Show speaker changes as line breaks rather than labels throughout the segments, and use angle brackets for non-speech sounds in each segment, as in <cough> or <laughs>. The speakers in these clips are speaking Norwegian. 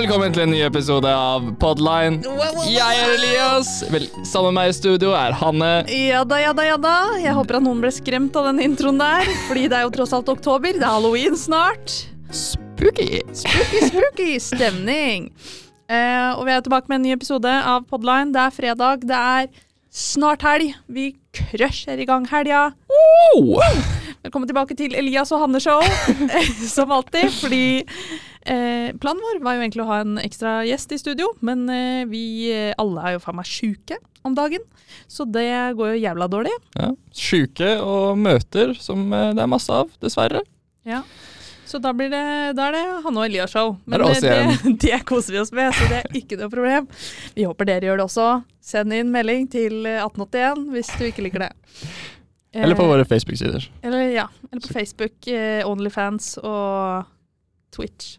Velkommen til en ny episode av Podline. Jeg er Elias. Vel, sammen med meg i studio er Hanne.
Ja da, ja da, ja da. Jeg håper at noen ble skremt av den introen der. Fordi det er jo tross alt oktober. Det er halloween snart.
Spooky.
Spooky, spooky stemning. Uh, og vi er tilbake med en ny episode av Podline. Det er fredag. Det er snart helg. Vi crusher i gang helga.
Oh!
Velkommen tilbake til Elias og Hanne-show, <laughs> som alltid. Fordi eh, planen vår var jo egentlig å ha en ekstra gjest i studio, men eh, vi eh, alle er jo faen meg sjuke om dagen. Så det går jo jævla dårlig.
Ja. Sjuke og møter som det er masse av, dessverre.
Ja. Så da, blir det, da er det Hanne og Elias-show. Men
det
det, <laughs> det, koser vi oss med, så det er ikke noe problem. Vi håper dere gjør det også. Send inn melding til eh, 1881 hvis du ikke liker det. <laughs>
Eller på våre Facebook-sider.
Eller, ja, eller på Facebook, Onlyfans og Twitch.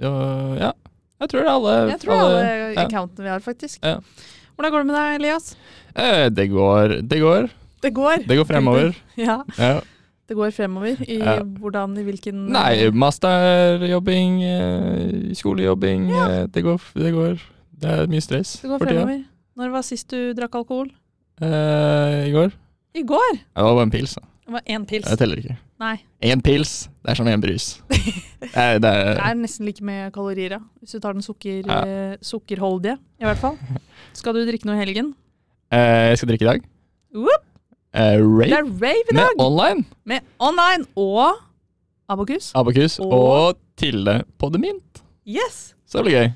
Ja, ja, jeg tror det er alle.
Jeg tror alle
ja.
accountene vi har, faktisk.
Ja.
Hvordan går det med deg, Elias?
Eh, det går, det går.
Det går.
Det går fremover.
Ja,
Ja.
det går fremover. I hvordan, i hvilken
Nei, masterjobbing, eh, skolejobbing. eh, Det, går, det går. Det er mye stress
Det går
for tida.
Når var sist du drakk alkohol?
Eh, I går.
I går!
Det var bare en pils. da.
Det én pils.
Det teller ikke.
Nei.
Én pils, det er som én brus. <laughs> Det er, det er,
Det er nesten like med kalorier, ja. Hvis du tar den sukker,
Ja.
eh, sukkerholdige, i hvert fall. Skal du drikke noe i helgen?
Eh, jeg skal drikke i dag.
Whoop!
Eh,
Det
rave
er rave i
med online.
Med online og Abokus.
Abokus
Og-
og Tilde på The Mint.
Yes!
Så det blir gøy.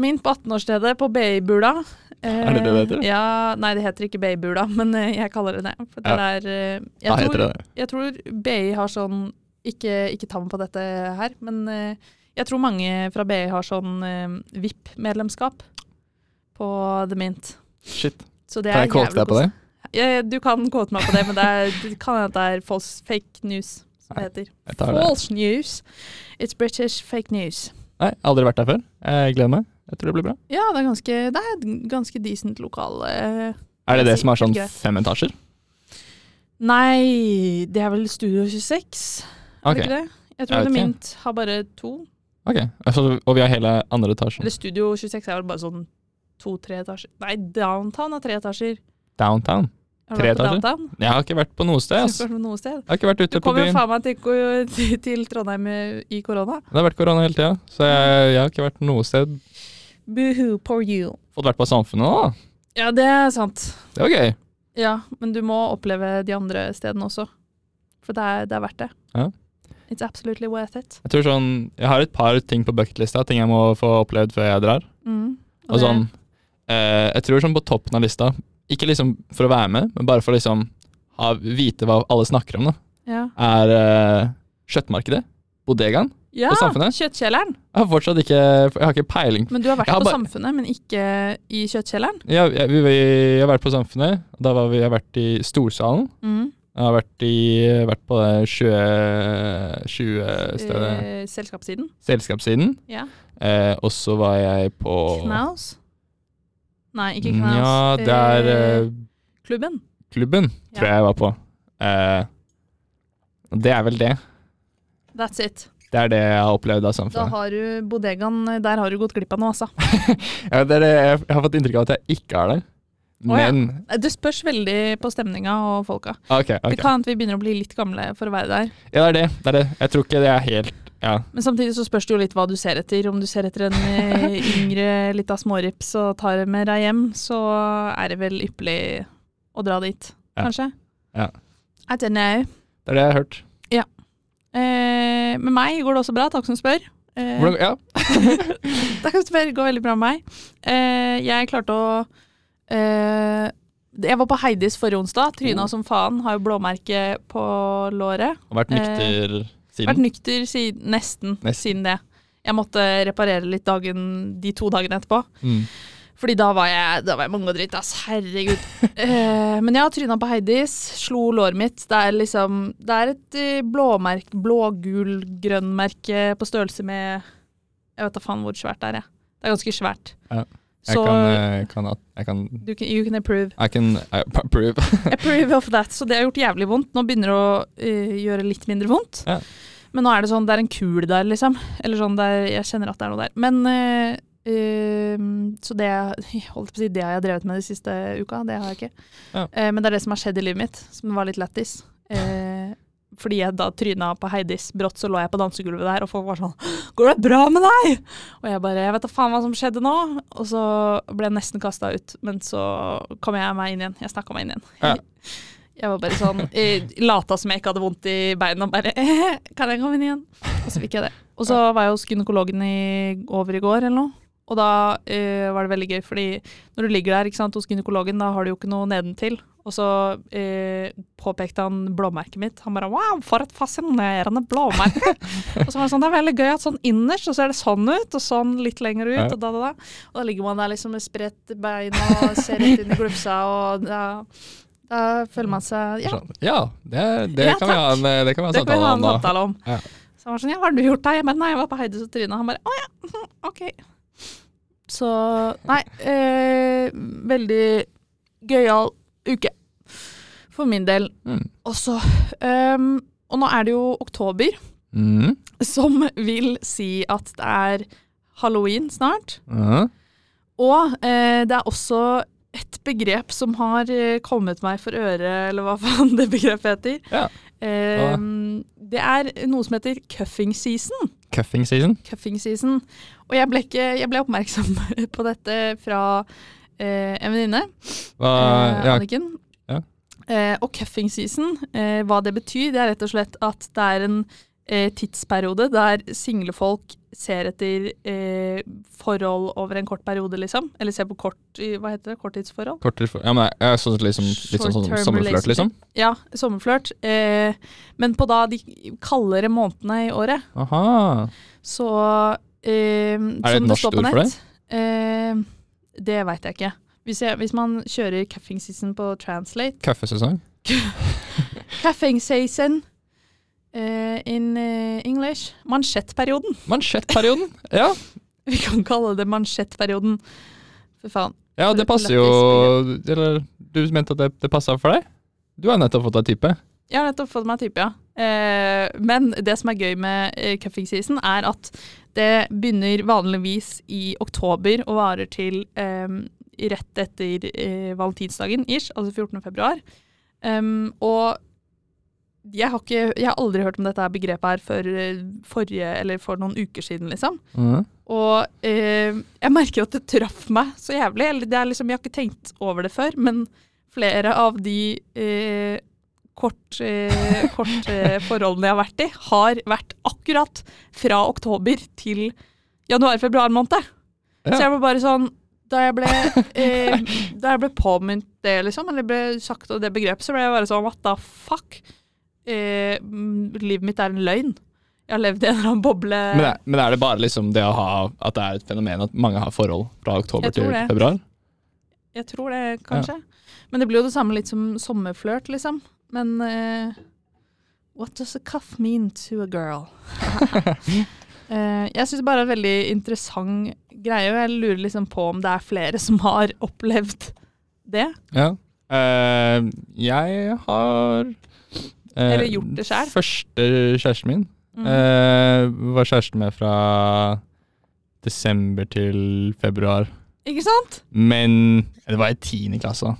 Mint på 18-årsstedet på BI-bula.
Er det det det heter?
Ja, nei, det heter ikke BI-bula, <laughs> men eh, jeg kaller det det. For det
Ja.
er eh, jeg,
Hva heter
tror,
det
jeg tror BI har sånn Ikke, ikke ta meg på dette her, men eh, jeg tror mange fra BI har sånn eh, VIP-medlemskap på The Mint.
Shit.
Så det
Kan jeg
kåte
deg på det?
Ja, du kan kåte meg på det, men det, er, <laughs> det kan hende det er false fake news, som det heter. False news. It's British fake news.
Nei, aldri vært der før. Jeg gleder meg. Jeg tror det blir bra.
Ja, det er ganske, det er et ganske decent lokal. eh,
Er det det som har sånn fem etasjer?
Nei, det er vel Studio 26, er
okay.
det ikke det? Jeg tror det. Mint har bare to.
ok. Altså, og vi har hele andre etasjen.
Eller Studio 26 er vel bare sånn to-tre etasjer. Nei, Downtown har tre etasjer.
Downtown. Tre etasjer?
Downtown?
Jeg har ikke vært på noe sted.
Har du vært på noe sted?
Jeg har ikke vært
Du
ute på
kom jo
byen.
faen meg til, til, <laughs> til Trondheim i korona.
Det har vært korona hele tida, så jeg, jeg har ikke vært noe sted.
Boohoo, poor you.
Fått vært på Samfunnet da.
Ja, det er sant.
Det var gøy.
Ja, men du må oppleve de andre stedene også. For det er, det er verdt det.
Ja.
It's absolutely worth it.
Jeg tror sånn, jeg har et par ting på bucketlista, ting jeg må få opplevd før jeg drar.
Mm.
Og
og
sånn, eh, jeg tror sånn på toppen av lista, ikke liksom for å være med, men bare for å liksom ha, vite hva alle snakker om, da,
Ja,
er eh, kjøttmarkedet. Bodegaen.
ja
På Samfunnet?
kjøttkjelleren.
Jeg har fortsatt ikke Jeg har ikke peiling.
Men du har vært
har
på
bare-
Samfunnet, men ikke i kjøttkjelleren?
Ja, jeg, vi, vi har vært på Samfunnet, da var vi, jeg har vært i Storsalen.
Mm.
Jeg har vært, i, vært på det 20, 20 stedet
Eh, selskapssiden?
Selskapssiden.
Ja.
Eh, og så var jeg på
Knaus? Nei, ikke Knaus.
Ja, det er eh,
Klubben?
klubben, tror
Ja.
jeg jeg var på. Eh, det er vel det.
That's it.
Det er det jeg har opplevd av
Da
samfunnet.
har du bodegaen Der har du gått glipp av noe, altså. <laughs>
Ja, det er det, jeg, har fått inntrykk av at jeg ikke har det.
Ja.
Men
Det spørs veldig på stemninga og folka.
OK.
Det
ok.
kan hende vi begynner å bli litt gamle for å være der.
Ja, det er det. det er det. Jeg tror ikke det er helt Ja.
Men samtidig så spørs det jo litt hva du ser etter. Om du ser etter en eh, <laughs> yngre lita smårips og tar med deg hjem, så er det vel ypperlig å dra dit,
Ja.
kanskje?
Ja.
I don't know.
Det er det jeg har hørt.
Eh, med meg går det også bra, takk som spør. Eh,
Hvordan, ja. <laughs>
takk som spør, går veldig bra med meg. Eh, jeg klarte å eh, Jeg var på Heidis forrige onsdag. Tryna
Oh.
som faen. Har jo blåmerke på låret.
Og vært nykter
Vært
siden.
nykter siden, nesten,
Nesten.
siden det. Jeg måtte reparere litt dagen, de to dagene etterpå.
Mm.
Fordi da var jeg, da var jeg mange og dritt, ass. Herregud. uh, <laughs> men jeg har tryna på Heidis, slo låret mitt. Det er liksom Det er et eh, blåmerk, blå-gul-grønn-merke på størrelse med Jeg vet da faen hvor svært det er, jeg. Det er ganske svært.
Ja. Jeg
Så
kan, eh, kan, jeg kan
du can, you can approve.
I can I approve. <laughs>
Approve of that. Så det har gjort jævlig vondt. Nå begynner det å uh, gjøre litt mindre vondt.
Ja.
Men nå er det sånn, det er en kul der, liksom. Eller sånn, det er, jeg kjenner at det er noe der. Men eh, eh, Så det <laughs> si, det har jeg drevet med de siste uka. Det har jeg ikke.
Ja.
Uh, men det er det som har skjedd i livet mitt, som var litt lættis. Uh, fordi jeg da tryna på Heidis. Brått så lå jeg på dansegulvet der, og folk var sånn <gasps> 'Går det bra med deg?' Og jeg bare 'Jeg vet da faen hva som skjedde nå'. Og så ble jeg nesten kasta ut, men så kom jeg meg inn igjen. Jeg snakka meg inn igjen.
Ja. <laughs>
Jeg var bare sånn eh, Lata som jeg ikke hadde vondt i beina bare <laughs> 'Kan jeg komme inn igjen?' Og så fikk jeg det. Og så var jeg hos gynekologen i, over i går eller noe. Og da eh, var det veldig gøy, fordi når du ligger der ikke sant, hos gynekologen, da har du jo ikke noe nedentil. Og så eh, påpekte han blåmerket mitt. Han bare 'wow, for et fascinerende blåmerke'. <laughs> og så var det sånn, det er veldig gøy at sånn innerst, og så er det sånn ut, og sånn litt lenger ut,
Ja.
og da, da, da. Og da ligger man der liksom med spredt bein og ser rett inn i glufsa, og da, da føler man seg Ja,
Sånn. Ja, det, det,
Ja,
kan vi ha en, det kan vi ha en
det kan vi ha
om
en samtale om.
Ja.
Så han var sånn, ja, har du gjort det?' Jeg bare, nei, jeg var på Heides og Trine. Han bare, å ja, <laughs> ok. Så, nei, eh, veldig gøyal uke. For min del.
Mm.
Og så, ehm, og nå er det jo oktober,
Mm.
som vil si at det er halloween snart.
Ja.
Og eh, det er også et begrep som har eh, kommet meg for øre, eller hva faen det begrepet heter.
Ja.
Eh, det er noe som heter cuffing season.
Cuffing season.
Cuffing season. Og jeg ble, ikke, jeg ble oppmerksom <laughs> på dette fra eh, en venninne, eh,
ja,
Anniken.
Ja.
Eh, og cuffing season, eh, hva det betyr, det er rett og slett at det er en tidsperiode der single folk ser etter eh, forhold over en kort periode, liksom. Eller ser på kort, hva heter det, korttidsforhold.
Korttidsforhold, ja, men jeg er sånn, liksom, litt sånn, sånn sommerflørt, liksom.
Ja, sommerflørt. Eh, men på da de kaldere månedene i året.
Aha.
Så eh,
det et norsk ord for
det? Eh, det veit jeg ikke. Hvis, jeg, hvis man kjører cuffing season på translate
Kaffesesong. <laughs>
Cuffing season eh, in eh, English Mansjettperioden.
Mansjettperioden. <laughs> Ja.
Vi kan kalle det mansjettperioden. For faen.
ja, det passer jo Eller du mente at det, det passa for deg? Du har nettopp fått deg type.
Jeg har nettopp fått meg type, ja. Eh, men det som er gøy med eh, cuffing season, er at det begynner vanligvis i oktober og varer til eh, rett etter eh, valentinsdagen, ish, altså 14. februar. Um, og jeg har, ikke, jeg har aldri hørt om dette begrepet her før eh, forrige, eller for noen uker siden, liksom.
Mm.
Og eh, jeg merker at det traff meg så jævlig. Eller det er liksom, jeg har ikke tenkt over det før, men flere av de eh, kort, eh, kort <laughs> eh, forholdene jeg har vært i, har vært akkurat fra oktober til januar-februar måned. Så jeg var bare sånn Da jeg ble, <laughs> eh, da jeg ble påminnet det, liksom, eller ble sagt det begrepet, så ble jeg bare sånn what the fuck? Eh, livet mitt er en løgn. Jeg har levd i en eller annen boble.
Men, er, men er det bare liksom det å ha At det er et fenomen at mange har forhold fra oktober til
det.
februar?
Jeg tror det, kanskje. Men det blir jo det samme litt som sommerflørt, liksom. Men eh, What does a cuff mean to a girl? Uh, <laughs> jeg syns bare det er en veldig interessant greie, og jeg lurer liksom på om det er flere som har opplevd det.
Ja. Uh, jeg har
Eller gjort det selv.
Første kjæresten min
Mm.
uh, var kjæresten med fra desember til februar.
Ikke sant?
Men Det var i tiende klasse.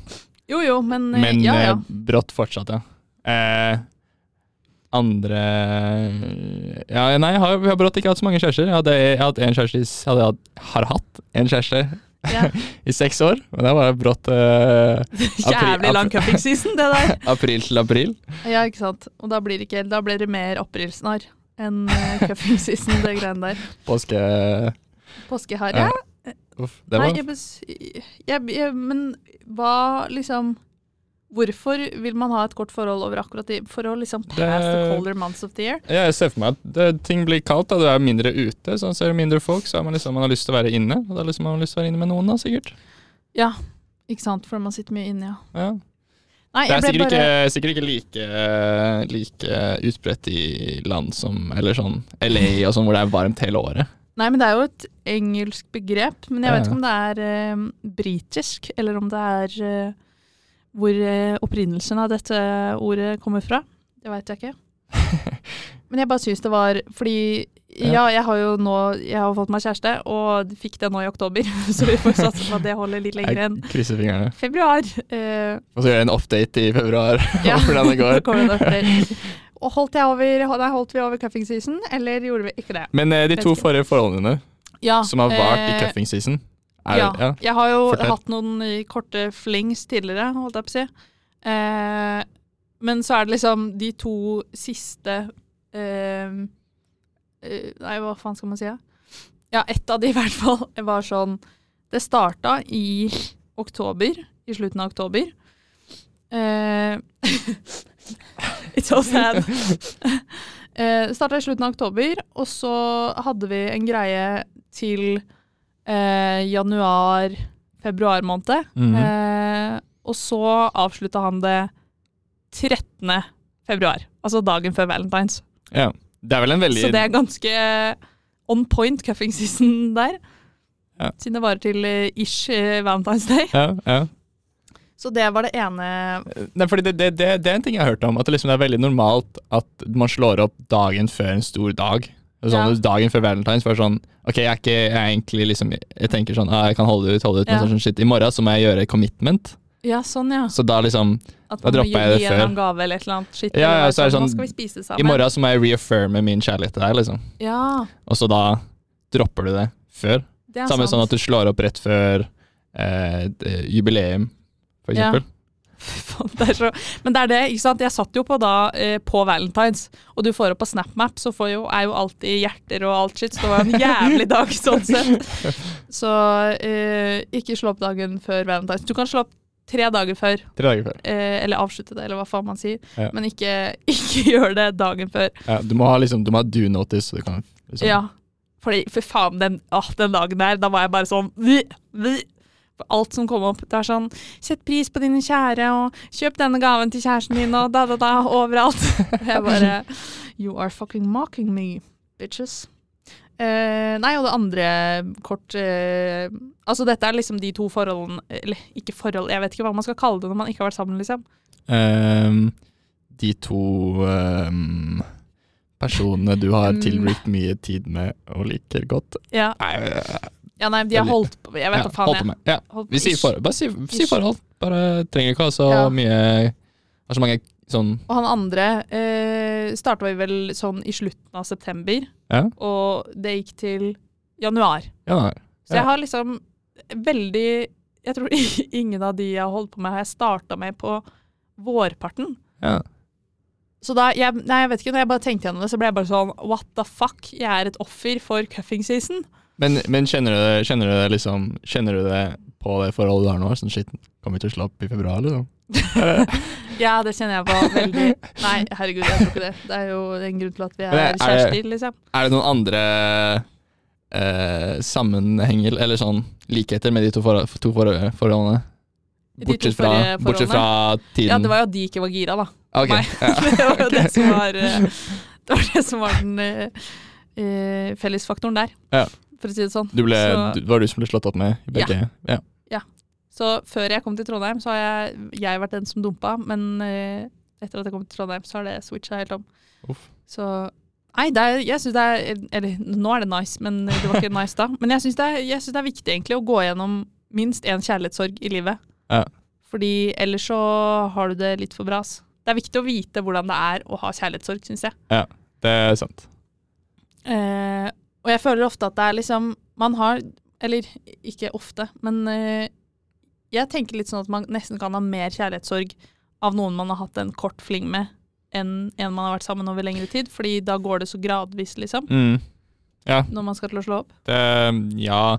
Jo jo, men, eh,
Men
ja ja.
eh, brått fortsatt, ja. Eh, andre Ja, nei, jeg har, jeg har brått ikke hatt så mange kjærester. Jeg hadde, jeg hadde en kjæreste jeg hadde, har hatt en kjæreste
ja. <laughs>
i seks år. Men det var brått eh, <laughs>
Jævlig lang cupping season, det der. <laughs>
april til april.
Ja, ikke sant. Og da blir det, ikke, da blir det mer aprilsnarr enn uh, cupping season, det greiene der.
Påske...
Påskeharry?
Ja. Uff, det
Nei, jeg, bes- jeg, jeg, men hva liksom Hvorfor vil man ha et kort forhold over akkurat de For å liksom pass the colder months of the year?
Ja, jeg ser for meg at det, ting blir kaldt, da. du er mindre ute. Så ser du mindre folk, så har man liksom man har lyst til å være inne. Og da liksom man har lyst til å være inne med noen, da, sikkert.
Ja, ikke sant? For man sitter mye inne, ja.
Ja.
Nei,
Det er sikkert
bare
ikke, sikkert ikke like, like utbredt i land som Eller sånn LA og sånn, hvor det er varmt hele året.
Nei, men det er jo et engelsk begrep. Men jeg vet ikke om det er eh, britisk, eller om det er eh, hvor eh, opprinnelsen av dette ordet kommer fra. Det veit jeg ikke. <laughs> men jeg bare syns det var Fordi ja. Jeg har jo nå Jeg har fått meg kjæreste, og fikk det nå i oktober. <laughs> Så vi får satse på at det holder litt lenger enn
krysser fingrene.
februar. Eh,
Og så gjør jeg en update i februar <laughs>
Ja.
hvordan det går.
det. Og holdt, jeg over, nei, holdt vi over cuffing season, eller gjorde vi ikke det?
Men eh, de to forrige forholdene dine,
Ja,
som har vart i
eh,
cuffing season er,
ja.
ja.
Jeg har jo
Fortell.
hatt noen i korte flings tidligere, holdt jeg på å si. Eh, men så er det liksom de to siste eh, eh, Nei, hva faen skal man si? Ja, ja ett av de <laughs> i hvert fall var sånn Det starta i oktober, i slutten av oktober. Eh, <laughs> it's so sad. Eh, det starta i slutten av oktober, og så hadde vi en greie til eh, januar-februar måned.
Mhm.
eh, og så avslutta han det 13. februar, altså dagen før valentines.
ja. Det er vel en veldig
Så det er ganske on point cuffing season der.
Ja.
Siden det varer til eh, ish eh, valentines day.
ja, ja.
Så det var det ene
Nei, fordi det, det, det, det er en ting jeg har hørt om, at det, liksom er veldig normalt at man slår opp dagen før en stor dag. Sånn,
Ja.
Dagen før valentines var sånn Ok, jeg er ikke jeg er egentlig liksom Jeg tenker sånn ah, Jeg kan holde det ut, holde ut, men sånn shit. I morgen så må jeg gjøre commitment.
Ja, sånn, ja.
Så da liksom
At
Da
man
dropper jeg det før.
eller annen gave eller et eller annet shit.
Ja, ja, så er det
Nå
sånn,
skal vi spise sammen.
I morgen så må jeg reaffirme min kjærlighet til deg, liksom.
Ja,
Og så da dropper du det før.
det
Samme
sant.
sånn at du slår opp rett før eh, eh, jubileum, for eksempel.
Faen, det så Men det er det, ikke sant. Jeg satt jo på da eh, på Valentines, og du får opp på SnapMap, så får jo, er jo alltid hjerter og alt shit, så det var en jævlig dag sånn sett. <laughs> Så eh, ikke slå opp dagen før Valentines. Du kan slå opp tre dager før,
Tre dager før.
eh, eller avslutte det, eller hva faen man sier,
Ja.
men ikke, <laughs> ikke gjør det dagen før.
Ja, du må ha liksom Du må ha do notice, så du kan liksom
Ja. Fordi, for faen, den, åh, den dagen der, da var jeg bare sånn «Vi, vi». For Alt som kom opp. Det er sånn Sett pris på dine kjære, og kjøp denne gaven til kjæresten din, og da, da, da, <laughs> overalt. Jeg bare You are fucking mocking me, bitches. Eh, nei, og det andre kort eh, Altså, dette er liksom de to forholdene Eller ikke forhold, jeg vet ikke hva man skal kalle det når man ikke har vært sammen, liksom.
Um, De to um, personene du har
Mm.
tilbrukt mye tid med og liker godt.
Ja,
Nei,
ja nei, de har holdt på Jeg vet
ja,
faen, jeg.
Ja. Vi sier for. Bare si, si forhold. Bare trenger ikke ha så
Ja.
mye Har så mange sånn
Og han andre eh, starta vi vel sånn i slutten av september,
Ja,
og det gikk til januar.
ja.
Så jeg har liksom veldig Jeg tror <laughs> ingen av de jeg har holdt på med, har jeg starta med på vårparten.
ja.
Så da, jeg, nei, jeg vet ikke, når jeg bare tenkte gjennom det, så ble jeg bare sånn What the fuck? Jeg er et offer for cuffing season.
Men, men kjenner, du det, kjenner du det liksom Kjenner du det på det forholdet du har nå? Sånn shit, kommer vi til å slå opp i februar, liksom? <laughs>
Ja, det kjenner jeg på veldig Nei, herregud, jeg tror ikke det. Det er jo en grunn til at vi er
er
kjærester, liksom.
Er det noen andre eh, sammenhenger, eller sånn likheter med de to, for, to for, forholdene? Bortsett fra, bortsett fra tiden
Ja, det var jo at de ikke var gira, da.
Ok,
meg.
ja. <laughs>
det var jo det som var eh, Det var det som var den eh, fellesfaktoren der,
Ja.
For å si det sånn.
Du ble,
Så-
du, var du som ble slått opp med i begge? Ja.
Så før jeg kom til Trondheim, så har jeg, jeg vært den som dumpa, men uh, etter at jeg kom til Trondheim, så har det switcha helt om.
Uff.
Så Nei, det er, jeg syns det er Eller nå er det nice, men det var ikke <laughs> nice da. Men jeg syns det, synes det er viktig egentlig å gå gjennom minst én kjærlighetssorg i livet.
Ja.
Fordi ellers så har du det litt for bra. ass. Det er viktig å vite hvordan det er å ha kjærlighetssorg, syns jeg.
Ja, Det er sant.
Eh, og jeg føler ofte at det er liksom Man har Eller ikke ofte, men eh, jeg tenker litt sånn at man nesten kan ha mer kjærlighetssorg av noen man har hatt en kort fling med, enn en man har vært sammen over lengre tid. Fordi da går det så gradvis, liksom,
Mm. Ja,
når man skal til å slå opp.
det, ja.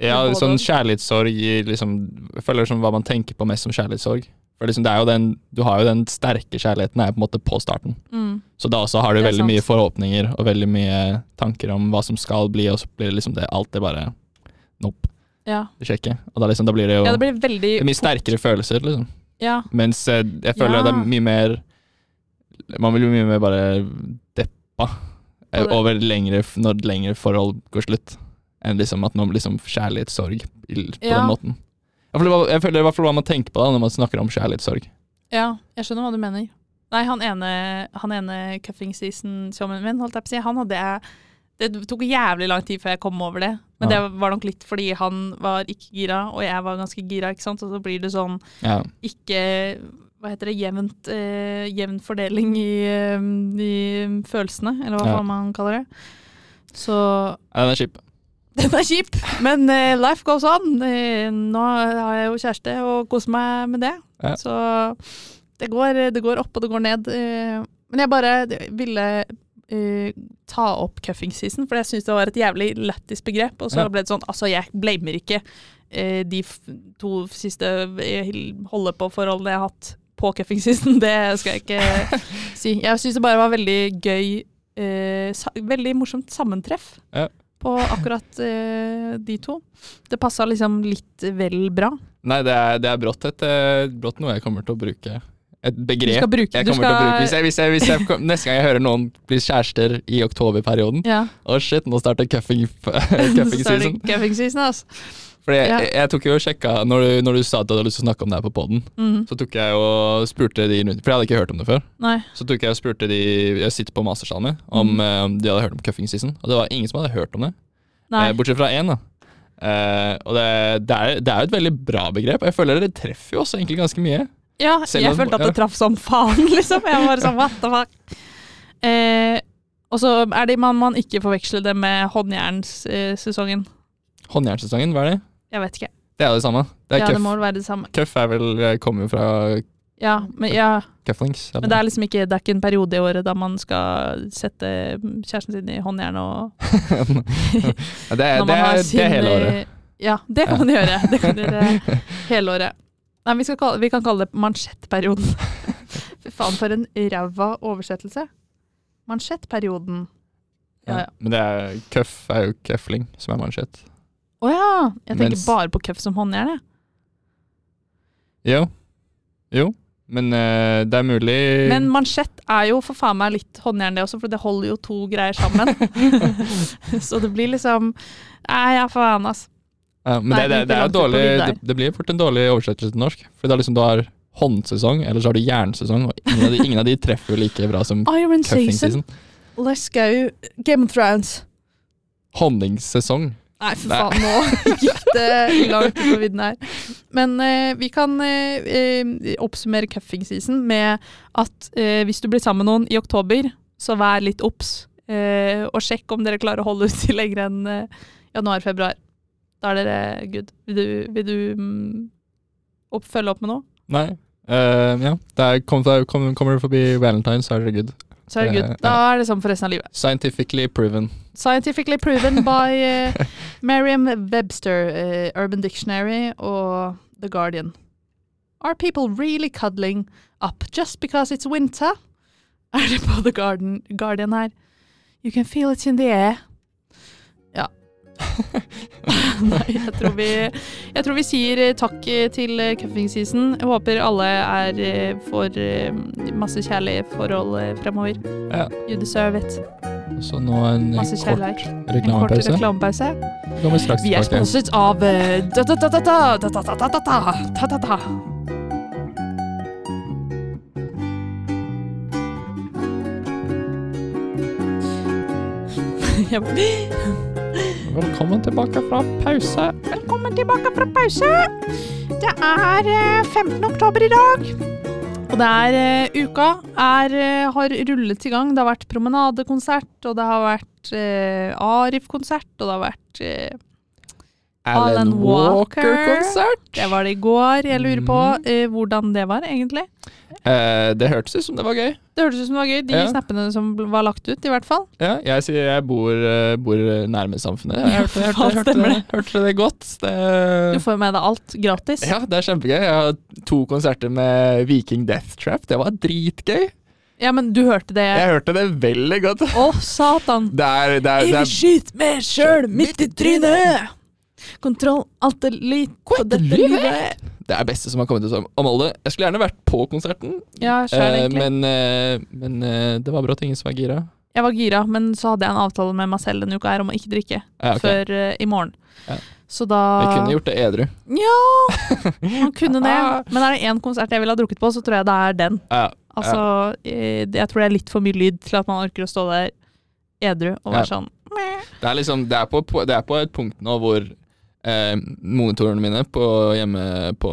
ja sånn kjærlighetssorg liksom, Jeg føler som hva man tenker på mest som kjærlighetssorg. For liksom, det er jo den, du har jo den sterke kjærligheten er på en måte på starten.
Mm.
Så da også har du veldig
sant.
mye forhåpninger og veldig mye tanker om hva som skal bli, og så blir det liksom det, alt det bare Nope,
Ja.
det skjer ikke. Og da, liksom, da blir det jo
ja, det blir veldig
det mye sterkere følelser, liksom.
Ja.
Mens eh, jeg føler
Ja.
det er mye mer Man blir mye mer bare deppa eh, over lengre, når lengre forhold går slutt, enn liksom at man liksom kjærlighetssorg på
Ja.
den måten. Jeg føler, jeg føler i hvert fall hva man tenker på da når man snakker om kjærlighetssorg.
ja, jeg skjønner hva du mener. Nei, han ene, han ene cuffing season-showmen min, holdt jeg på å si, han hadde jeg Det tok jævlig lang tid før jeg kom over det. Men
Ja.
det var nok litt fordi han var ikke gira, og jeg var ganske gira, ikke sant. Og så blir det sånn
Ja.
ikke hva heter det, jevnt, eh, jevn fordeling i, eh, i følelsene, eller hva
Ja.
man kaller det. Så
Ja, Den er kjip.
Den er kjip, men eh, life goes on. Eh, nå har jeg jo kjæreste og koser meg med det.
Ja.
Så det går, det går opp og det går ned. eh, men jeg bare ville Uh, ta opp cuffing season, for jeg syns det var et jævlig lættis begrep. Og så
Ja.
ble det sånn, altså jeg blamer ikke uh, de to siste holde-på-forholdene jeg har hatt på cuffing season. Det skal jeg ikke <laughs> si. Jeg syns det bare var veldig gøy, uh, veldig morsomt sammentreff
Ja.
På akkurat eh, de to. Det passa liksom litt vel bra.
Nei, det er, det er brått, et, eh, brått noe jeg kommer til å bruke. Et begrep
skal bruke,
jeg kommer til å bruke. Hvis jeg, hvis jeg, hvis jeg, neste gang jeg hører noen bli kjærester i oktoberperioden
ja,
Å shit, nå starter cuffing, <laughs> cuffing season.
cuffing season, altså.
Fordi jeg,
Ja.
jeg, tok jo og sjekka når du, når du sa at du hadde lyst til å snakke om det her på poden,
mm.
så tok jeg og spurte de rundt For jeg hadde ikke hørt om det før.
Nei.
Så tok jeg og spurte de jeg sitter på mastersalen min, om mm. de hadde hørt om cuffing season. Og det var ingen som hadde hørt om det.
Nei.
Eh, bortsett fra én, da. Uh, og det, det, er, det er jo et veldig bra begrep, og jeg føler det treffer jo også egentlig ganske mye.
Ja,
Selv
jeg
om-
følte at det
ja.
traff som faen, <laughs> liksom. Jeg var sånn, what the fuck. Eh, og så er det man, man ikke forveksler det med håndjernsesongen.
Håndjernsesongen, hva er det?
Jeg vet ikke.
Det er jo det samme. Det er
ja,
cuff.
det må vel være det samme.
Cuff er vel, eh, kommer jo fra
Ja, men, ja,
cufflinks.
men det er liksom ikke, det er ikke en periode i året da man skal sette kjæresten sin i håndjern og <laughs>
Ja, det, er, det, er, det er hele året.
eh, Ja, det kan man gjøre. Det kan gjøre <laughs> hele året. Nei, vi, kalle, vi kan kalle det mansjettperioden. <laughs> Fy faen, for en ræva oversettelse. Mansjettperioden. Ja, ja.
Men det er cuff er jo cuffling, som er mansjett.
Å ja! Jeg tenker
Mens-
bare på cuff som håndjern, jeg.
Jo. Jo. Men uh, det er mulig
Men mansjett er jo for faen meg litt håndjern, det også, for det holder jo to greier sammen. <laughs> Så det blir liksom Nei, ja, faen, ass.
ja, Men
Nei,
det, det,
det er
dårlig, det, blir fort en dårlig oversettelse til norsk. For da liksom du har håndsesong, eller så har du jernsesong, og ingen av de, ingen av de treffer jo like bra som
Iron
cuffing
season.
season.
Let's go. Game of Thrones.
Honningsesong.
Nei, for faen, nå <laughs> gikk det langt ut på vidden her. Men eh, vi kan eh, eh, oppsummere cuffing season med at eh, hvis du blir sammen med noen i oktober, så vær litt obs. Eh, og sjekk om dere klarer å holde ut til lenger enn eh, januar-februar. Da er dere good. Vil du, vil du mm, opp, følge opp med noe?
Nei. Uh, ja. Det er, kom, kom, kommer du forbi valentine, så er det good.
Så er det good.
Eh,
Da er det sånn for resten av livet.
Scientifically proven.
Scientifically proven by uh, Merriam-Webster, uh, Urban Dictionary og The Guardian. Are people really cuddling up just because it's winter? Er det på The Garden, Guardian her? You can feel it in the air. Ja. <laughs> Nei, jeg tror, vi, jeg tror vi sier takk til cuffing season. Jeg håper alle er får masse kjærlige forhold fremover.
Ja.
You deserve it.
Så nå en
masse
kort
reklamepause. En kort
reklamepause. Vi
er sponset av Jeg
Velkommen tilbake fra pause.
Velkommen tilbake fra pause. Det er eh, 15. oktober i dag. Og det er uh, uka er, uh, har rullet i gang. Det har vært promenadekonsert, og det har vært uh, Arif-konsert, og det har vært eh, Alan
Walker-konsert.
Det var det i går. Jeg lurer på
Mhm.
eh, hvordan det var, egentlig.
Eh, det hørtes ut som det var gøy.
Det hørtes ut som det var gøy, de
Ja.
snappene som var lagt ut, i hvert fall.
Ja, jeg sier jeg bor, eh, bor nærme samfunnet. Jeg hørte,
jeg
hørte, hørte, hørte, hørte det godt.
Du får med deg alt gratis.
ja, det er kjempegøy. Jeg har to konserter med Viking Death Trap. Det var dritgøy.
Ja, men du hørte det.
Jeg hørte det veldig godt.
Å, satan!
Det er, det er, det er
skyter meg sjøl midt i trynet! Kontroll, alt er litt på dette
livet. Det er beste som har kommet ut om Molde. Jeg skulle gjerne vært på konserten,
Ja,
eh, men, uh, men uh, det var brått ingen som var gira.
Jeg var gira, men så hadde jeg en avtale med meg selv denne uka her om å ikke drikke
Ja, okay.
før i morgen.
Ja.
Så da
Vi kunne gjort det edru.
Ja! <laughs> Man kunne det. Men er det én konsert jeg ville ha drukket på, så tror jeg det er den.
Ja,
Altså, jeg tror det er litt for mye lyd til at man orker å stå der edru og være sånn.
Det er liksom, det er på, på- det er på et punkt nå hvor eh, monitorene mine på hjemme på,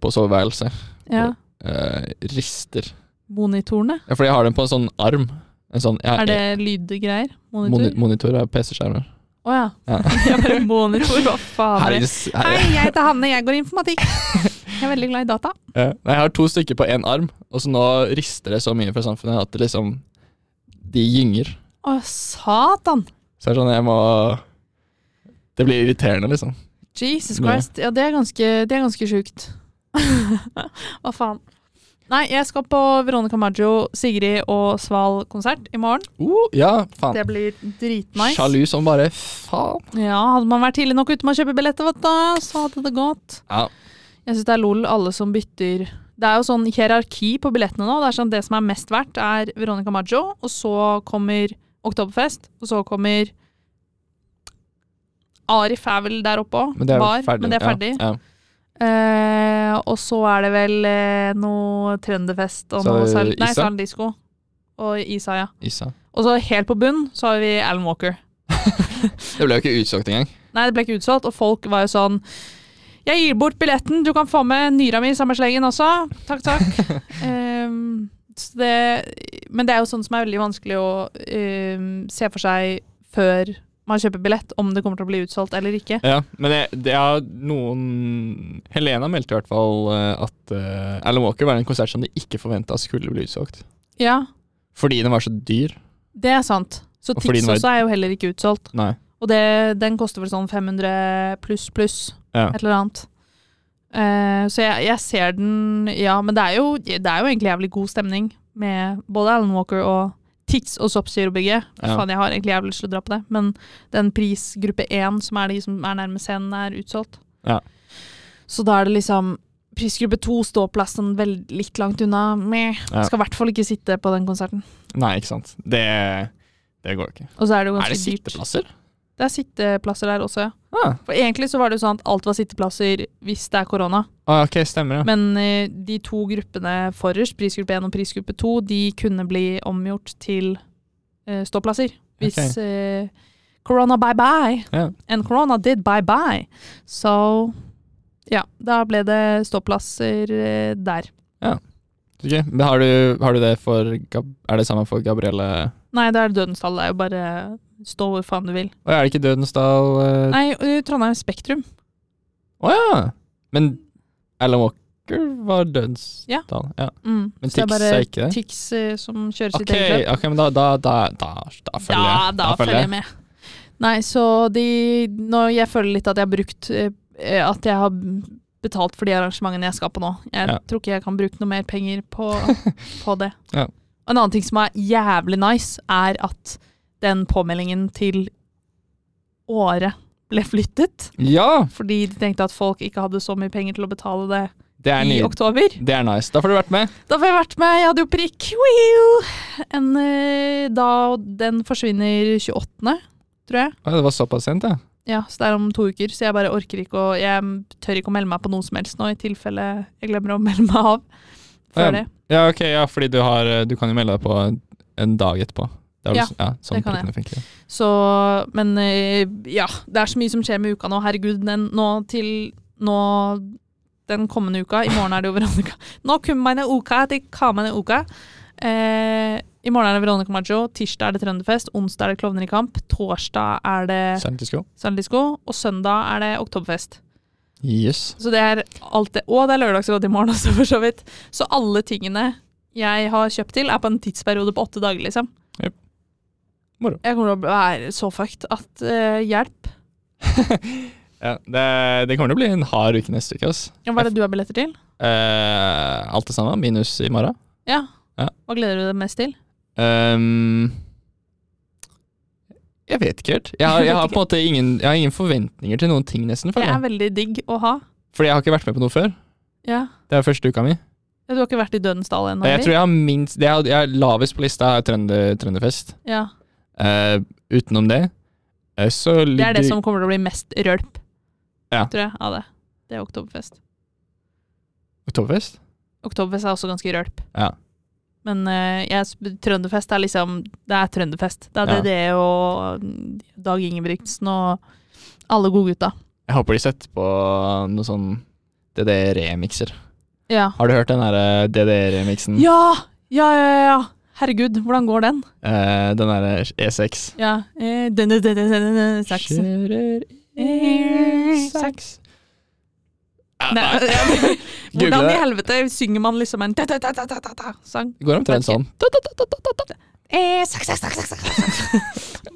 på soveværelset
Ja.
eh, rister.
Monitorene.
Ja, fordi jeg har den på en sånn arm. En sånn, jeg,
Er det lydgreier?
Moni
Monitor?
monitor er PC-skjermer.
Å ja.
Ja. <laughs>
Jeg bare monitor, hva faen er det? Hei, jeg heter Hanne, jeg går informatikk. <laughs> Jeg er veldig glad i data.
Ja. Nei, Jeg har to stykker på én arm, og så nå rister det så mye fra samfunnet at det liksom De gynger.
Å, satan!
Så det er sånn jeg må Det blir irriterende, liksom.
Jesus Christ. Ja, det er ganske, det er ganske sjukt. <laughs> Hva faen. Nei, jeg skal på Veronica Maggio, Sigrid og Sval-konsert i morgen.
Uh, ja, faen.
Det blir dritnice.
Sjalu som bare faen.
Ja, hadde man vært tidlig nok ute med å kjøpe billetter, vet du, så hadde det gått.
Ja.
Jeg syns det er lol alle som bytter Det er jo sånn hierarki på billettene nå. Det er sånn det som er mest verdt, er Veronica Maggio, og så kommer Oktoberfest, og så kommer Arif er vel der oppe òg.
Men det er
Bar,
ferdig.
men det er ferdig.
Ja, ja.
Eh, og så er det vel eh, noe Trønderfest og
Så
noe Sal Nei, Salen Disko. Og Isa, ja.
Isa.
Og så helt på bunn så har vi Alan Walker. <laughs>
Det ble jo ikke utsolgt engang.
Nei, det ble ikke utsolgt, og folk var jo sånn Jeg gir bort billetten, du kan få med nyra mi i samme slengen også. Takk, takk. <laughs> um, det, men det er jo sånn som er veldig vanskelig å um, se for seg før man kjøper billett, om det kommer til å bli utsolgt eller ikke.
Ja, men det, det er noen Helena meldte i hvert fall eh, at uh, Alan Walker var en konsert som de ikke forventa skulle bli utsolgt.
Ja,
Fordi den var så dyr.
det er sant. Så
Og
Tix
var-
også er jo heller ikke utsolgt.
Nei.
Og det, den koster vel sånn 500 pluss pluss,
Ja.
et eller annet. Uh, så jeg, jeg ser den Ja, men det er, jo, det er jo egentlig jævlig god stemning med både Alan Walker og Tix og Soppsyrobygget.
Ja.
Faen, jeg har egentlig jævlig lyst til å dra på det, men den prisgruppe én, som er de som er nærme scenen, er utsolgt.
Ja.
Så da er det liksom Prisgruppe to, ståplassen vel litt langt unna. Meh.
Ja.
Skal i hvert fall ikke sitte på den konserten.
Nei, ikke sant. Det, det går ikke.
Og så er det jo ganske dyrt.
Er det sitteplasser? dyrt.
Det er sitteplasser der også, ja.
Ah.
For egentlig så var det jo sånn at alt var sitteplasser hvis det er korona.
ah, ok, stemmer ja.
Men eh, de to gruppene forrest, prisgruppe 1 og prisgruppe 2, de kunne bli omgjort til eh, ståplasser. Hvis
Ok.
eh, korona bye bye,
Ja.
and korona did bye bye. Så ja, da ble det ståplasser eh, der.
Ok, Men har du, har du det for Er det samme for Gabrielle
Nei, det er dødens tall. Det er jo bare stå hvor faen du vil.
Og er det ikke Dødensdal uh...
Nei, eh, Trondheim Spektrum.
Å ja! Men Alan Walker var Dødensdal?
Ja.
ja.
Mm.
Men Tix er ikke det?
Tix eh, som kjører sitt
Ok,
eget løp.
ok, men da, da, da, da, da følger
da,
jeg.
Da, følger jeg med. Nei, så de Nå jeg føler litt at jeg har brukt eh, At jeg har betalt for de arrangementene jeg skal på nå. Jeg
Ja.
tror ikke jeg kan bruke noe mer penger på, <laughs> på det.
Ja.
En annen ting som er jævlig nice, er at den påmeldingen til året ble flyttet.
Ja!
Fordi de tenkte at folk ikke hadde så mye penger til å betale det
Det
i oktober.
det er nice. Da får du vært med.
Da får jeg vært med. Jeg hadde jo prikk. En, eh, da, den forsvinner 28., tror jeg.
Å, det var såpass sent, ja.
Ja, så det er om to uker, så jeg bare orker ikke å Jeg tør ikke å melde meg på noe som helst nå, i tilfelle jeg glemmer å <laughs> melde meg av før
Ja,
det.
Ja, ok, ja, fordi du har Du kan jo melde deg på en, en dag etterpå. Det
Ja,
ja, sånn
det kan
jeg. funker.
Så Men eh, ja, det er så mye som skjer med uka nå. Herregud, den nå til Nå den kommende uka. I morgen er det jo Veronica. Nå kommer meine uka til kamene uka. Eh, I morgen er det Veronica Maggio. Tirsdag er det Trønderfest. Onsdag er det Klovner i kamp. Torsdag er det Sandisko. Og søndag er det Oktoberfest.
Yes.
Så det er alt det. Og det er lørdagsråd i morgen også, for så vidt. Så alle tingene jeg har kjøpt til, er på en tidsperiode på åtte dager, liksom.
Jep. Moro.
Jeg kommer til å være så fucked at uh, hjelp. <laughs>
Ja, det, det kommer til å bli en hard uke neste uke, ass.
Ja, Hva er det du har billetter til?
Uh, alt det samme, minus i morgen.
Ja.
Ja.
Hva gleder du deg mest til?
Um, jeg vet ikke helt. Jeg har, jeg <laughs> har på en måte ingen, jeg har ingen forventninger til noen ting, nesten.
Det er veldig digg å ha.
Fordi jeg har ikke vært med på noe før.
Ja.
Det er første uka mi.
Du har ikke vært i Dødens dal ennå?
Jeg tror jeg har minst Det jeg, jeg har lavest på lista, er trønder, Trønderfest.
Ja.
Eh, utenom det, uh, så
Det er det som kommer til å bli mest rølp,
Ja.
tror jeg, av det. Det er Oktoberfest.
Oktoberfest?
Oktoberfest er også ganske rølp.
Ja.
Men uh, jeg, Trønderfest er liksom Det er Trønderfest. Det er
Ja.
DDE og mm, Dag Ingebrigtsen og alle godgutta.
Jeg håper de setter på noe sånn DDE-remikser.
Ja.
Har du hørt den derre DD-remixen?
ja! Ja, ja, ja. Herregud, hvordan går den?
Eh, den er E6.
Ja. Eh, denne, denne, denne, saksen.
Kjører
E6. Nei, <laughs> Hvordan i helvete synger man liksom en ta-ta-ta-ta-ta-sang?
Det går omtrent sånn. <laughs>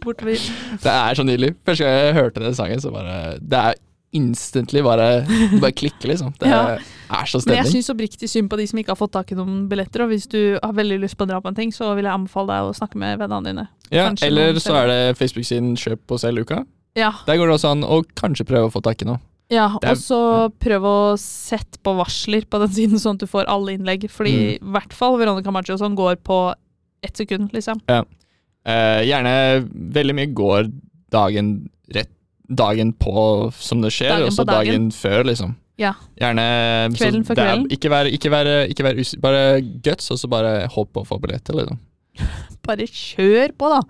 Bortover.
Det er så nydelig. Første gang jeg hørte den sangen, så bare Det er instantly bare Det bare klikker, liksom. Det <laughs>
Ja.
er så
Men jeg
stemning.
syns oppriktig synd på de som ikke har fått tak i noen billetter. Og hvis du har veldig lyst på å dra på en ting, så vil jeg anbefale deg å snakke med vennene dine.
Ja,
kanskje
eller så er det Facebook-siden Kjøp og selg uka.
Ja,
Der går det også an å kanskje prøve å få tak i noe.
ja
er-
og så prøv å sette på varsler på den <laughs> siden, sånn at du får alle innlegg. Fordi i hvert fall Veronica Maggio sånn går på ett sekund, liksom.
Eh, gjerne veldig mye går dagen rett dagen på som det skjer, og så
dagen.
dagen før, liksom.
Ja.
Gjerne
Kvelden for
kvelden. er-. Ikke være, ikke være, ikke være us Bare guts, og så bare håp på å få billetter, liksom. <laughs>
Bare kjør på, da.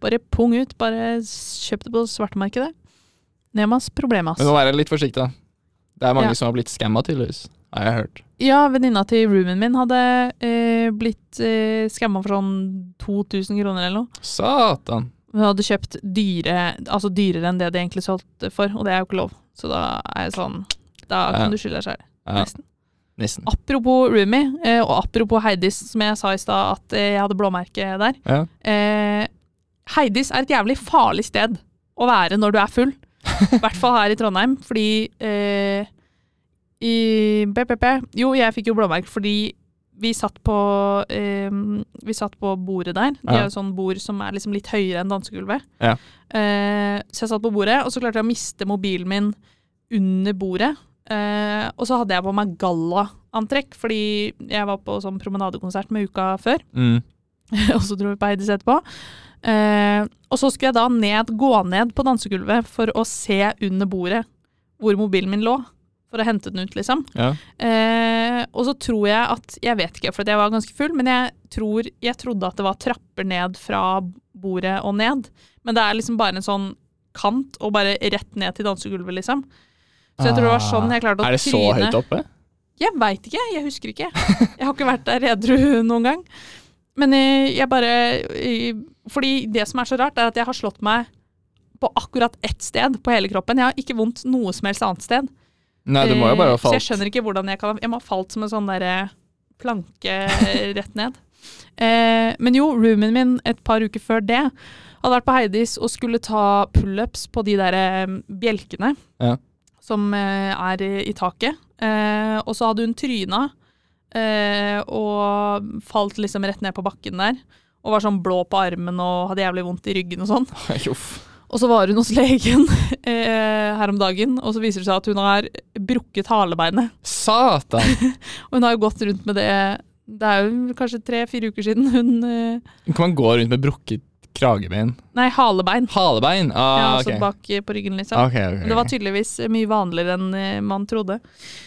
Bare pung ut. Bare kjøp det på svartemarkedet. Nemas problem, ass.
Men må være litt forsiktig, da. Det er mange
Ja.
som har blitt skamma, tydeligvis. Har jeg hørt.
Ja, venninna til roomien min hadde eh, blitt eh, skamma for sånn 2000 kroner eller noe.
Satan.
Hun hadde kjøpt dyre, altså dyrere enn det de egentlig solgte for, og det er jo ikke lov. Så da er jeg sånn Da kan du skylde deg sjøl. Nesten.
nissen.
Apropos roomie, eh, og apropos Heidis, som jeg sa i stad at eh, jeg hadde blåmerke der.
Ja.
Eh, Heidis er et jævlig farlig sted å være når du er full. <laughs> I hvert fall her i Trondheim, fordi eh, i BPP Jo, jeg fikk jo blåmerke fordi vi satt på eh, Vi satt på bordet der. Det er jo sånn bord som er liksom litt høyere enn dansegulvet.
Ja.
Eh, så jeg satt på bordet, og så klarte jeg å miste mobilen min under bordet. Eh, og så hadde jeg på meg gallaantrekk, fordi jeg var på sånn promenadekonsert med uka før.
Mm. <laughs>
og så dro vi på Heidis etterpå. Eh, og så skulle jeg da ned, gå ned på dansegulvet for å se under bordet hvor mobilen min lå. For å hente den ut, liksom.
Ja.
Eh, og så tror jeg at Jeg vet ikke, for jeg var ganske full, men jeg tror Jeg trodde at det var trapper ned fra bordet og ned. Men det er liksom bare en sånn kant og bare rett ned til dansegulvet, liksom. Så jeg tror det var sånn jeg klarte å
tryne. Er det så høyt oppe?
Jeg veit ikke, jeg husker ikke. Jeg har ikke vært der edru <laughs> noen gang. Men eh, jeg bare eh, Fordi det som er så rart, er at jeg har slått meg på akkurat ett sted på hele kroppen. Jeg har ikke vondt noe som helst annet sted.
Nei, det må jo bare ha
falt. Så jeg skjønner ikke hvordan jeg kan Jeg må ha falt som en sånn derre planke <laughs> rett ned. Eh, men jo, roomien min et par uker før det hadde vært på Heidis og skulle ta pullups på de der eh, bjelkene
Ja.
som eh, er i, i taket. Eh, og så hadde hun tryna eh, og falt liksom rett ned på bakken der. Og var sånn blå på armen og hadde jævlig vondt i ryggen og sånn. <laughs>
Uff.
Og så var hun hos legen <laughs> eh, her om dagen, og så viser det seg at hun har brukket halebeinet.
Satan! <laughs>
Og hun har jo gått rundt med det Det er jo kanskje tre-fire uker siden hun eh,
Kan man gå rundt med brukket kragebein?
Nei, halebein.
Halebein?
Ja,
Ah,
altså
ok.
bak eh, på ryggen, liksom.
Ok, ok,
Men Det var tydeligvis mye vanligere enn eh, man trodde.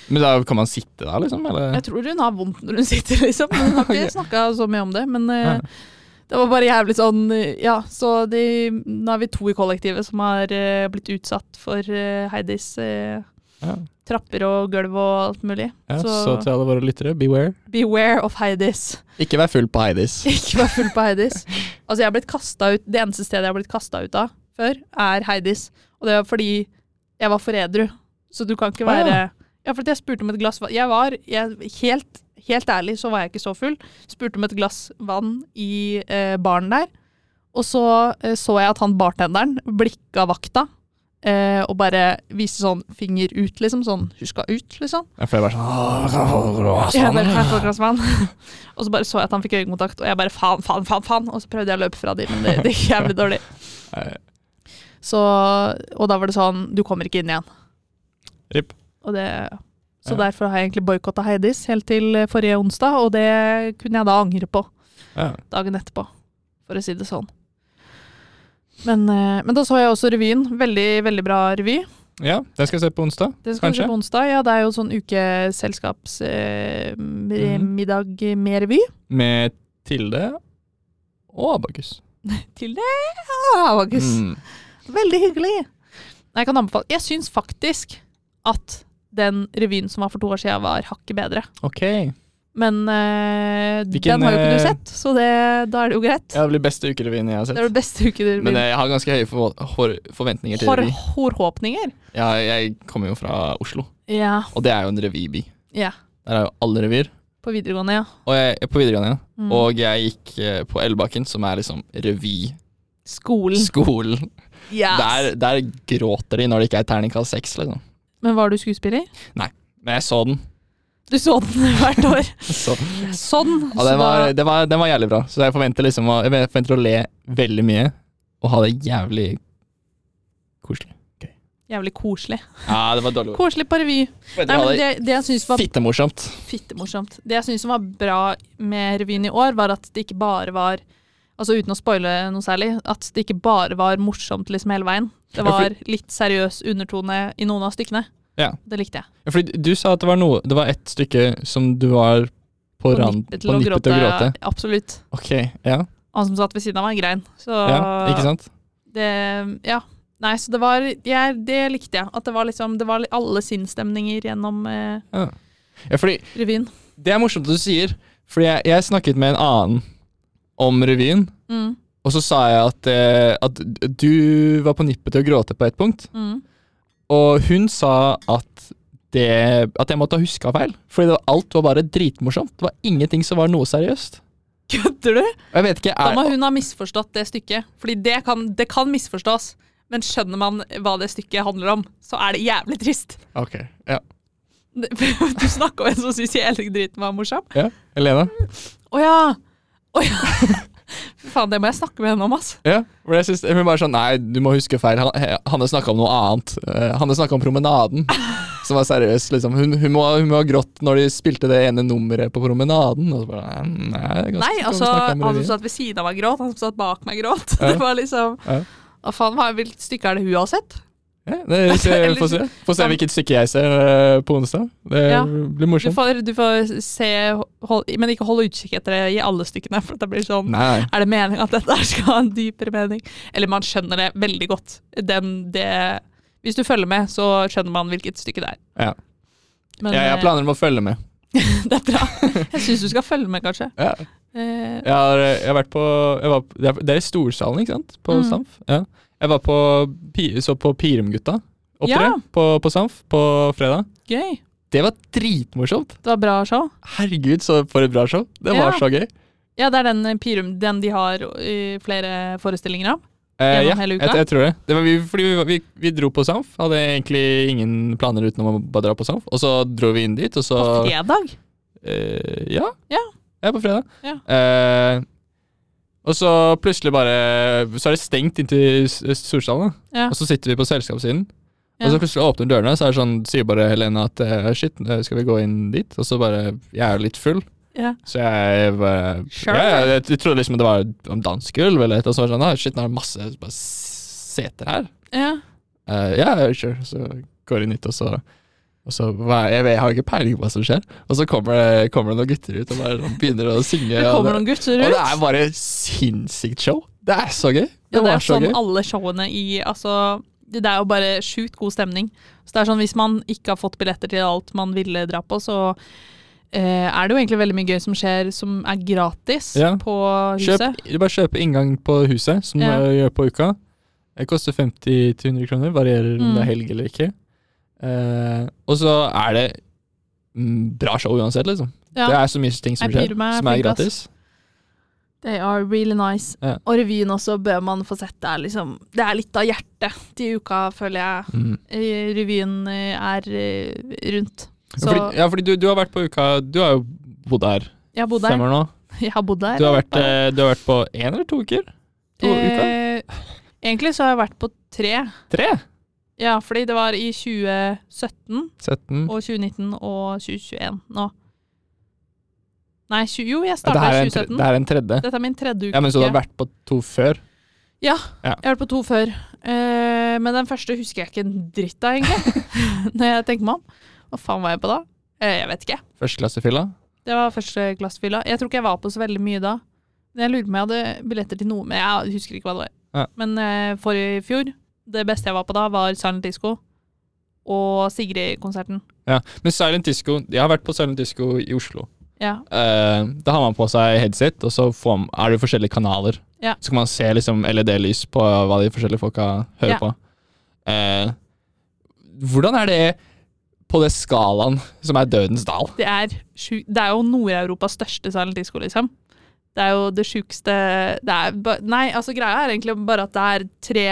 Men da kan man sitte der, liksom? Eller?
Jeg tror hun har vondt når hun sitter, <laughs> liksom. Men hun har ikke
okay.
snakka så mye om det. Men eh,
Ja.
Det var bare jævlig sånn Ja, så de, nå er vi to i kollektivet som har uh, blitt utsatt for uh, Heidis uh,
Ja.
trapper og gulv og alt mulig.
Ja, så,
så
til alle våre lyttere, beware.
beware of Heidis.
Ikke vær full på Heidis. <laughs>
Ikke vær full på Heidis. Altså, jeg har blitt ut Det eneste stedet jeg har blitt kasta ut av før, er Heidis. Og det var fordi jeg var for edru. Så du kan ikke
Å, ja.
være Ja, fordi jeg spurte om et glass vann. Jeg var jeg, helt, helt ærlig så var jeg ikke så full. Spurte om et glass vann i eh, baren der. Og så eh, så jeg at han bartenderen blikka vakta. Eh, og bare viste sånn finger ut, liksom. Sånn 'huska ut', liksom.
Ja, for jeg bare sånn «Åh, jeg få et glass
Jeg
vann,
bare,
eller?»
«Kan jeg få et glass vann?» <laughs> og så bare så jeg at han fikk øyekontakt, og jeg bare faen, faen, faen, faen. Og så prøvde jeg å løpe fra dem, men det, det gikk jævlig <laughs> dårlig. Så, og da var det sånn, du kommer ikke inn igjen.
Ripp.
Og det, så
Ja.
derfor har jeg egentlig boikotta Heidis helt til eh, forrige onsdag, og det kunne jeg da angre på
Ja.
dagen etterpå, for å si det sånn. Men, eh, men da så jeg også revyen. Veldig, veldig bra revy.
ja, det skal jeg se på onsdag.
Det skal kanskje? se på onsdag. Ja, det er jo sånn ukeselskapsmiddag eh, med revy.
Med Tilde og Abakus. <laughs>
Tilde og Abakus.
Mm.
Veldig hyggelig. Jeg kan anbefale. Jeg syns faktisk at den revyen som var for to år siden, var hakket bedre.
Ok.
Men uh,
Hvilken,
den har jo ikke
eh,
du sett, så det, da er det jo greit.
Ja, det blir beste ukerevyen jeg har
Det
sett.
er det beste ukerevyen.
Men jeg har ganske høye for for forventninger til revy.
hårhåpninger.
Ja, jeg kommer jo fra Oslo,
Ja.
og det er jo en revyby.
ja.
Der er jo alle revyer.
På videregående, ja.
Og jeg, på videregående, ja.
Mm.
Og jeg gikk eh, på Elbakken, som er liksom revyskolen.
Skolen. Yes.
Der, der gråter de når det ikke er terningkast seks, liksom.
Men var du skuespiller?
Nei, Men jeg så den.
Du så den <laughs> hvert år. <laughs>
Så.
Sånn.
Ja, den, var, den, var, den var jævlig bra. Så jeg forventer liksom å, jeg forventer å le veldig mye. Og ha det jævlig koselig.
jævlig koselig.
Ja, det var dårlig.
Koselig på revy. Nei, men
det
det, det jeg synes var
fittemorsomt.
fittemorsomt. Det jeg syns var bra med revyen i år, var at det ikke bare var Altså uten å spoile noe særlig, at det ikke bare var morsomt liksom hele veien. Det var litt seriøs undertone i noen av stykkene.
Ja.
Det likte jeg.
Ja, fordi du sa at det var noe Det var ett stykke som du var på, rand,
nippet
på nippet til å gråte.
Absolutt.
Ok, ja.
Han som satt ved siden av meg, grein. Så
ja. Ikke sant?
det Ja. Nei, så det var ja, Det likte jeg. At det var liksom Det var alle sinnsstemninger gjennom eh,
Ja, fordi
revyen.
Det er morsomt at du sier, fordi jeg, jeg snakket med en annen om revyen.
Mm,
Og så sa jeg at, eh, at du var på nippet til å gråte på et punkt.
mm.
Og hun sa at, det, at jeg måtte ha huska feil. Fordi det var, alt var bare dritmorsomt. Det var ingenting som var noe seriøst.
Kødder du?
Ikke,
Da må
er,
hun ha misforstått det stykket. Fordi det kan, det kan misforstås. Men skjønner man hva det stykket handler om, så er det jævlig trist.
Ok, ja. <laughs>
Du snakka om en som syntes hele driten var morsom.
ja. Elena.
Å ja! Å ja! Faen, det må jeg snakke med henne om, ass.
Ja, for jeg synes, Hun bare sånn Nei, du må huske feil. Han, he- Hanne snakka om noe annet. Eh, Hanne snakka om Promenaden, <laughs> som var seriøst, Liksom. Hun, hun, må, hun må ha grått når de spilte det ene nummeret på Promenaden. Og så bare, nei, det er ganske
Nei, altså,
snakket om
han som
revyen.
satt ved siden av meg gråt, han som satt bak meg gråt. <laughs>
Ja.
Det var liksom
Ja.
Hva faen, hva- hvilket stykke er det hun har sett?
Ja, det, se, få se. Få se hvilket stykke jeg ser eh, på onsdag. Det
Ja.
blir
Du
morsomt.
får, du får se, hold, men ikke hold utkikk etter det i alle stykkene, for det blir sånn
Nei.
Er det meningen at dette skal ha en dypere mening? Eller man skjønner det veldig godt. Den, det, hvis du følger med, så skjønner man hvilket stykke det er.
Ja.
Men
Jeg, jeg har
eh,
planer om å følge med. <laughs>
det er bra. Jeg syns du skal følge med, kanskje.
Ja.
Eh,
Jeg har, jeg har vært på var, det er- i Storsalen, ikke sant? På
Mm.
Samf. Ja. Jeg var på, så på Pirumgutta opptre
Ja.
på, på Samf på fredag.
gøy.
Det var dritmorsomt.
Det var bra show.
Herregud, så for et bra show. Det var
Ja.
så gøy.
Ja, det er den eh, Pirum, den de har i flere forestillinger av.
Eh, ja,
hele uka?
Jeg, jeg tror det. det var vi, fordi vi, vi, vi dro på Samf. Hadde egentlig ingen planer utenom å bare dra på Samf. Og så dro vi inn dit, og så
På fredag.
Eh, ja.
Ja.
Ja, på fredag.
Ja.
Eh, og så plutselig bare Så er det stengt inntil Storsalen.
Ja.
Og så sitter vi på selskapssiden.
Ja.
Og så plutselig åpner dørene, så er det sånn, sier bare Helene at eh, shit, eh, skal vi gå inn dit? Og så bare Jeg er jo litt full,
Ja.
så jeg bare
Sure.
ja, jeg, jeg trodde liksom det var om dansegulv eller et, sånt. sånn shit, nå er det masse bare seter her.
ja.
uh, yeah, sure. Så går jeg inn hit, og så og så, jeg, vet- jeg har ikke peiling på hva som skjer. Og så kommer det, kommer det noen gutter ut og bare sånn begynner å synge.
Det kommer
det-
noen gutter
og det er bare sinnssykt show. Det er så gøy. Det
Ja, det er
så
sånn
gøy.
alle showene i Altså, det det er jo bare sjukt god stemning. Så det er sånn, Hvis man ikke har fått billetter til alt man ville dra på, så eh, er det jo egentlig veldig mye gøy som skjer som er gratis
Ja.
på huset.
Kjøp, bare kjøpe inngang på huset, som
Ja.
du gjør på uka. Det koster 50-100 kroner, varierer om
Mm.
det er helg eller ikke. Eh, og så er det mm, bra show uansett, liksom.
Ja,
Det er så mye ting som skjer, som er gratis.
They are really nice.
Ja.
Og revyen også bør man få sett. Det er liksom Det er litt av hjertet til uka, føler jeg.
Mm.
Eh, Revyen eh, er rundt. rundt.
Ja, fordi, ja, fordi du, du har vært på uka Du har jo bodd her
jeg har bodd
her. år nå. <laughs>
Jeg har bodd her.
Du har vært, eh, du har vært på én eller to uker? To uker?
Eh, egentlig så har jeg vært på tre.
Tre?
Ja, fordi det var i 2017
17?
og 2019 og 2021 nå. Nei, 20, jo, jeg starta i
er en, tre-
2017.
det er en tredje.
Dette er min tredje uke.
Ja, men Så du har vært på to før?
Ja,
Ja.
jeg har vært på to før. Eh, men den første husker jeg ikke en dritt av, egentlig. <laughs> Når jeg tenker meg om. Hva faen var jeg på da? Eh, jeg vet ikke.
Førsteklassefylla?
Det var førsteklassefylla. Jeg tror ikke jeg var på så veldig mye da. Jeg lurer på om jeg hadde billetter til noe, men jeg husker ikke hva det var.
Ja.
Men eh, for i fjor, det beste jeg var på da, var Silent Disco og Sigrid-konserten.
Ja. Men Silent Disco Jeg har vært på Silent Disco i Oslo.
Ja.
Uh, da har man på seg headset, og så får, man- er det forskjellige kanaler.
Ja.
Så kan man se liksom LED-lys på hva de forskjellige folka hører
Ja.
på. Uh, hvordan er det på det skalaen som er Dødens dal?
Det er, det er jo Nord-Europas største Silent Disco, liksom. Det er jo det sjukeste det er Nei, altså greia er egentlig bare at det er tre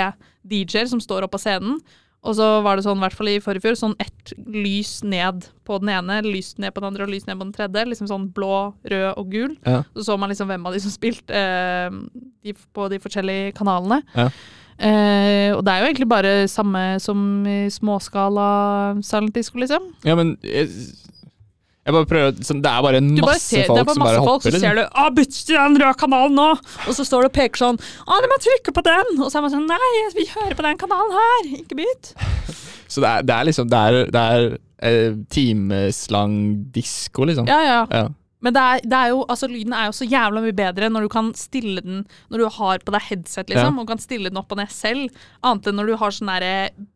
DJ-er som står oppe på scenen. Og så var det sånn, i hvert fall i forrige fjor, sånn ett lys ned på den ene, lys ned på den andre og lys ned på den tredje. Liksom sånn blå, rød og gul.
Ja.
Så så man liksom hvem av de som spilte eh, de, på de forskjellige kanalene.
Ja.
Eh, og det er jo egentlig bare samme som i småskala Silent Disco, liksom.
Ja, men jeg, jeg bare prøver sånn, Det er bare en
Du bare
masse
ser,
folk
bare
som
masse
bare
folk,
hopper.
så ser
liksom.
du 'Å, bytt til den røde kanalen nå!' Og så står du og peker sånn 'Å, du må trykke på den!' Og så er man sånn 'Nei, vi hører på den kanalen her, ikke bytt'.
Så det er, det er liksom Det er, det er eh, timeslang disko, liksom.
Ja, ja.
Ja.
Men det er, det er jo, altså lyden er jo så jævla mye bedre når du kan stille den Når du har på deg headset, liksom, og kan stille den opp og ned selv. Annet enn når du har sånn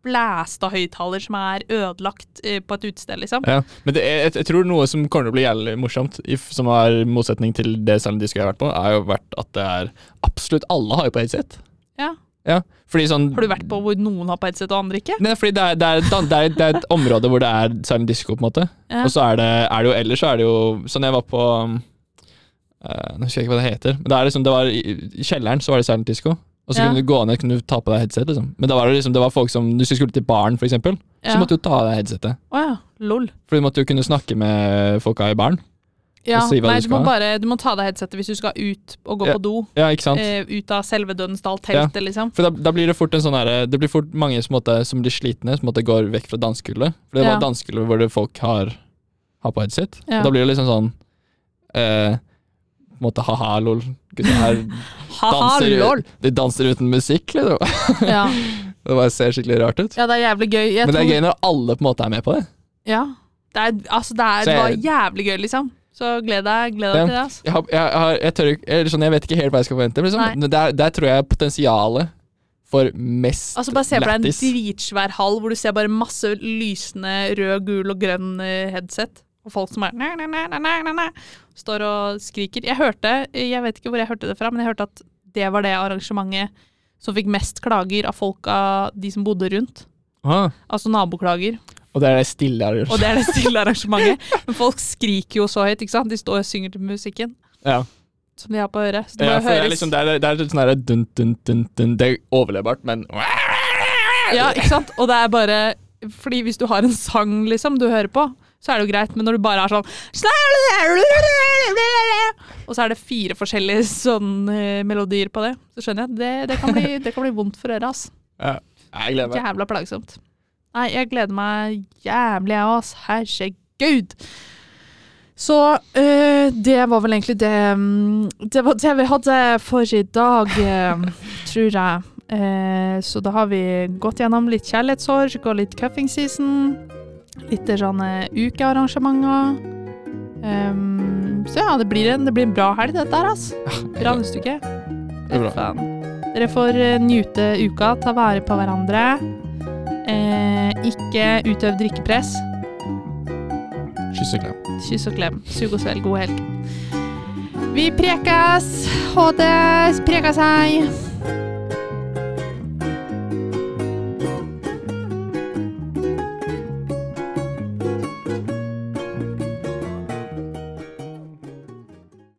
blæsta høyttaler som er ødelagt eh, på et utested, liksom.
Ja, men det er, jeg, jeg tror noe som kommer til å bli jævlig morsomt, if, som er motsetning til det Silent Disco jeg har vært på, er jo vært at det er absolutt alle har jo på headset.
Ja.
Ja, sånn
Har du vært på hvor noen har på headset og andre ikke?
Nei, fordi det er, det, er, et det, er, det er et område hvor det er silent disco, på en måte.
Ja.
Og så er det, er jo ellers så er det jo Sånn jeg var på eh, Nå husker jeg ikke hva det heter, men det er liksom, det var i, kjelleren så var det silent disco. Og så
Ja.
kunne du gå ned kunne du ta på deg headset. liksom Men da var det liksom, det var folk som Hvis du skulle til baren, for eksempel, så måtte du ta av deg headsetet.
Oh, ja. Lol.
For du måtte jo kunne snakke med folka i baren.
Ja,
si
nei,
du
du må, bare, du må ta deg headsetet hvis du skal ut og gå
Ja.
på do.
Ja?
Eh, ut av selve Dødensdal-teltet, liksom.
For da, da blir det fort en sånn herre Det blir fort mange som, måtte, som blir slitne, som måtte går vekk fra dansegulvet. For det var dansegulvet hvor det folk har, har på headset. Og da blir det liksom sånn eh, måte ha-ha, lol. Gutta her <laughs> danser, de danser uten musikk, liksom. <laughs>
Ja. <laughs>
Det bare ser skikkelig rart ut.
ja, det er jævlig gøy. Jeg
Men det er
tror-
gøy når alle på en måte er med på det.
Ja. Det, er, altså, det, er,
jeg...
det var jævlig gøy, liksom. Så gled deg, gled deg til det. Altså.
Jeg, har, jeg, har, jeg, tør, jeg, sånn, jeg vet ikke helt hva jeg skal forvente, liksom, der, der tror jeg potensialet for mest
Altså Bare se på deg en dritsvær hall hvor du ser bare masse lysende rød, gul og grønn eh, headset. Og folk som er næ, næ, næ, næ, næ, står og skriker. Jeg hørte, jeg vet ikke hvor jeg hørte det fra, men jeg hørte at det var det arrangementet som fikk mest klager av folk av de som bodde rundt.
Ah,
Altså naboklager.
Og det er det stille arrangementet.
Og det er det stille arrangementet. Men folk skriker jo så høyt, ikke sant? De står og synger til musikken
Ja.
som de har på øret. Så det
Ja,
må
høres. det er liksom det er, det er sånn her dun, dun, dun, dun. Det er overlevbart, men
Ja, ikke sant? Og det er bare Fordi hvis du har en sang liksom du hører på, så er det jo greit, men når du bare er sånn Og så er det fire forskjellige sånn eh, melodier på det, så skjønner jeg det, det, kan, bli, det kan bli vondt for øret, ass.
ja. Jeg gleder meg.
Jævla plagsomt. Nei, jeg gleder meg jævlig, jeg ass. Herregud. Så øh, det var vel egentlig det mm, Det var det vi hadde for i dag, øh, <laughs> tror jeg. Eh, så da har vi gått gjennom litt kjærlighetssorg og litt cuffing season. Litt ukearrangementer. Um, så ja, det blir, en, det blir en bra helg, dette her, altså. Bra neste uke.
Det er bra.
Faen. Dere får eh, nyte uka, ta vare på hverandre. Eh, ikke utøv drikkepress.
Kyss og klem.
Kyss og klem. Sug og svelg. God helg. Vi prekas! Ha det! Prekas, hei!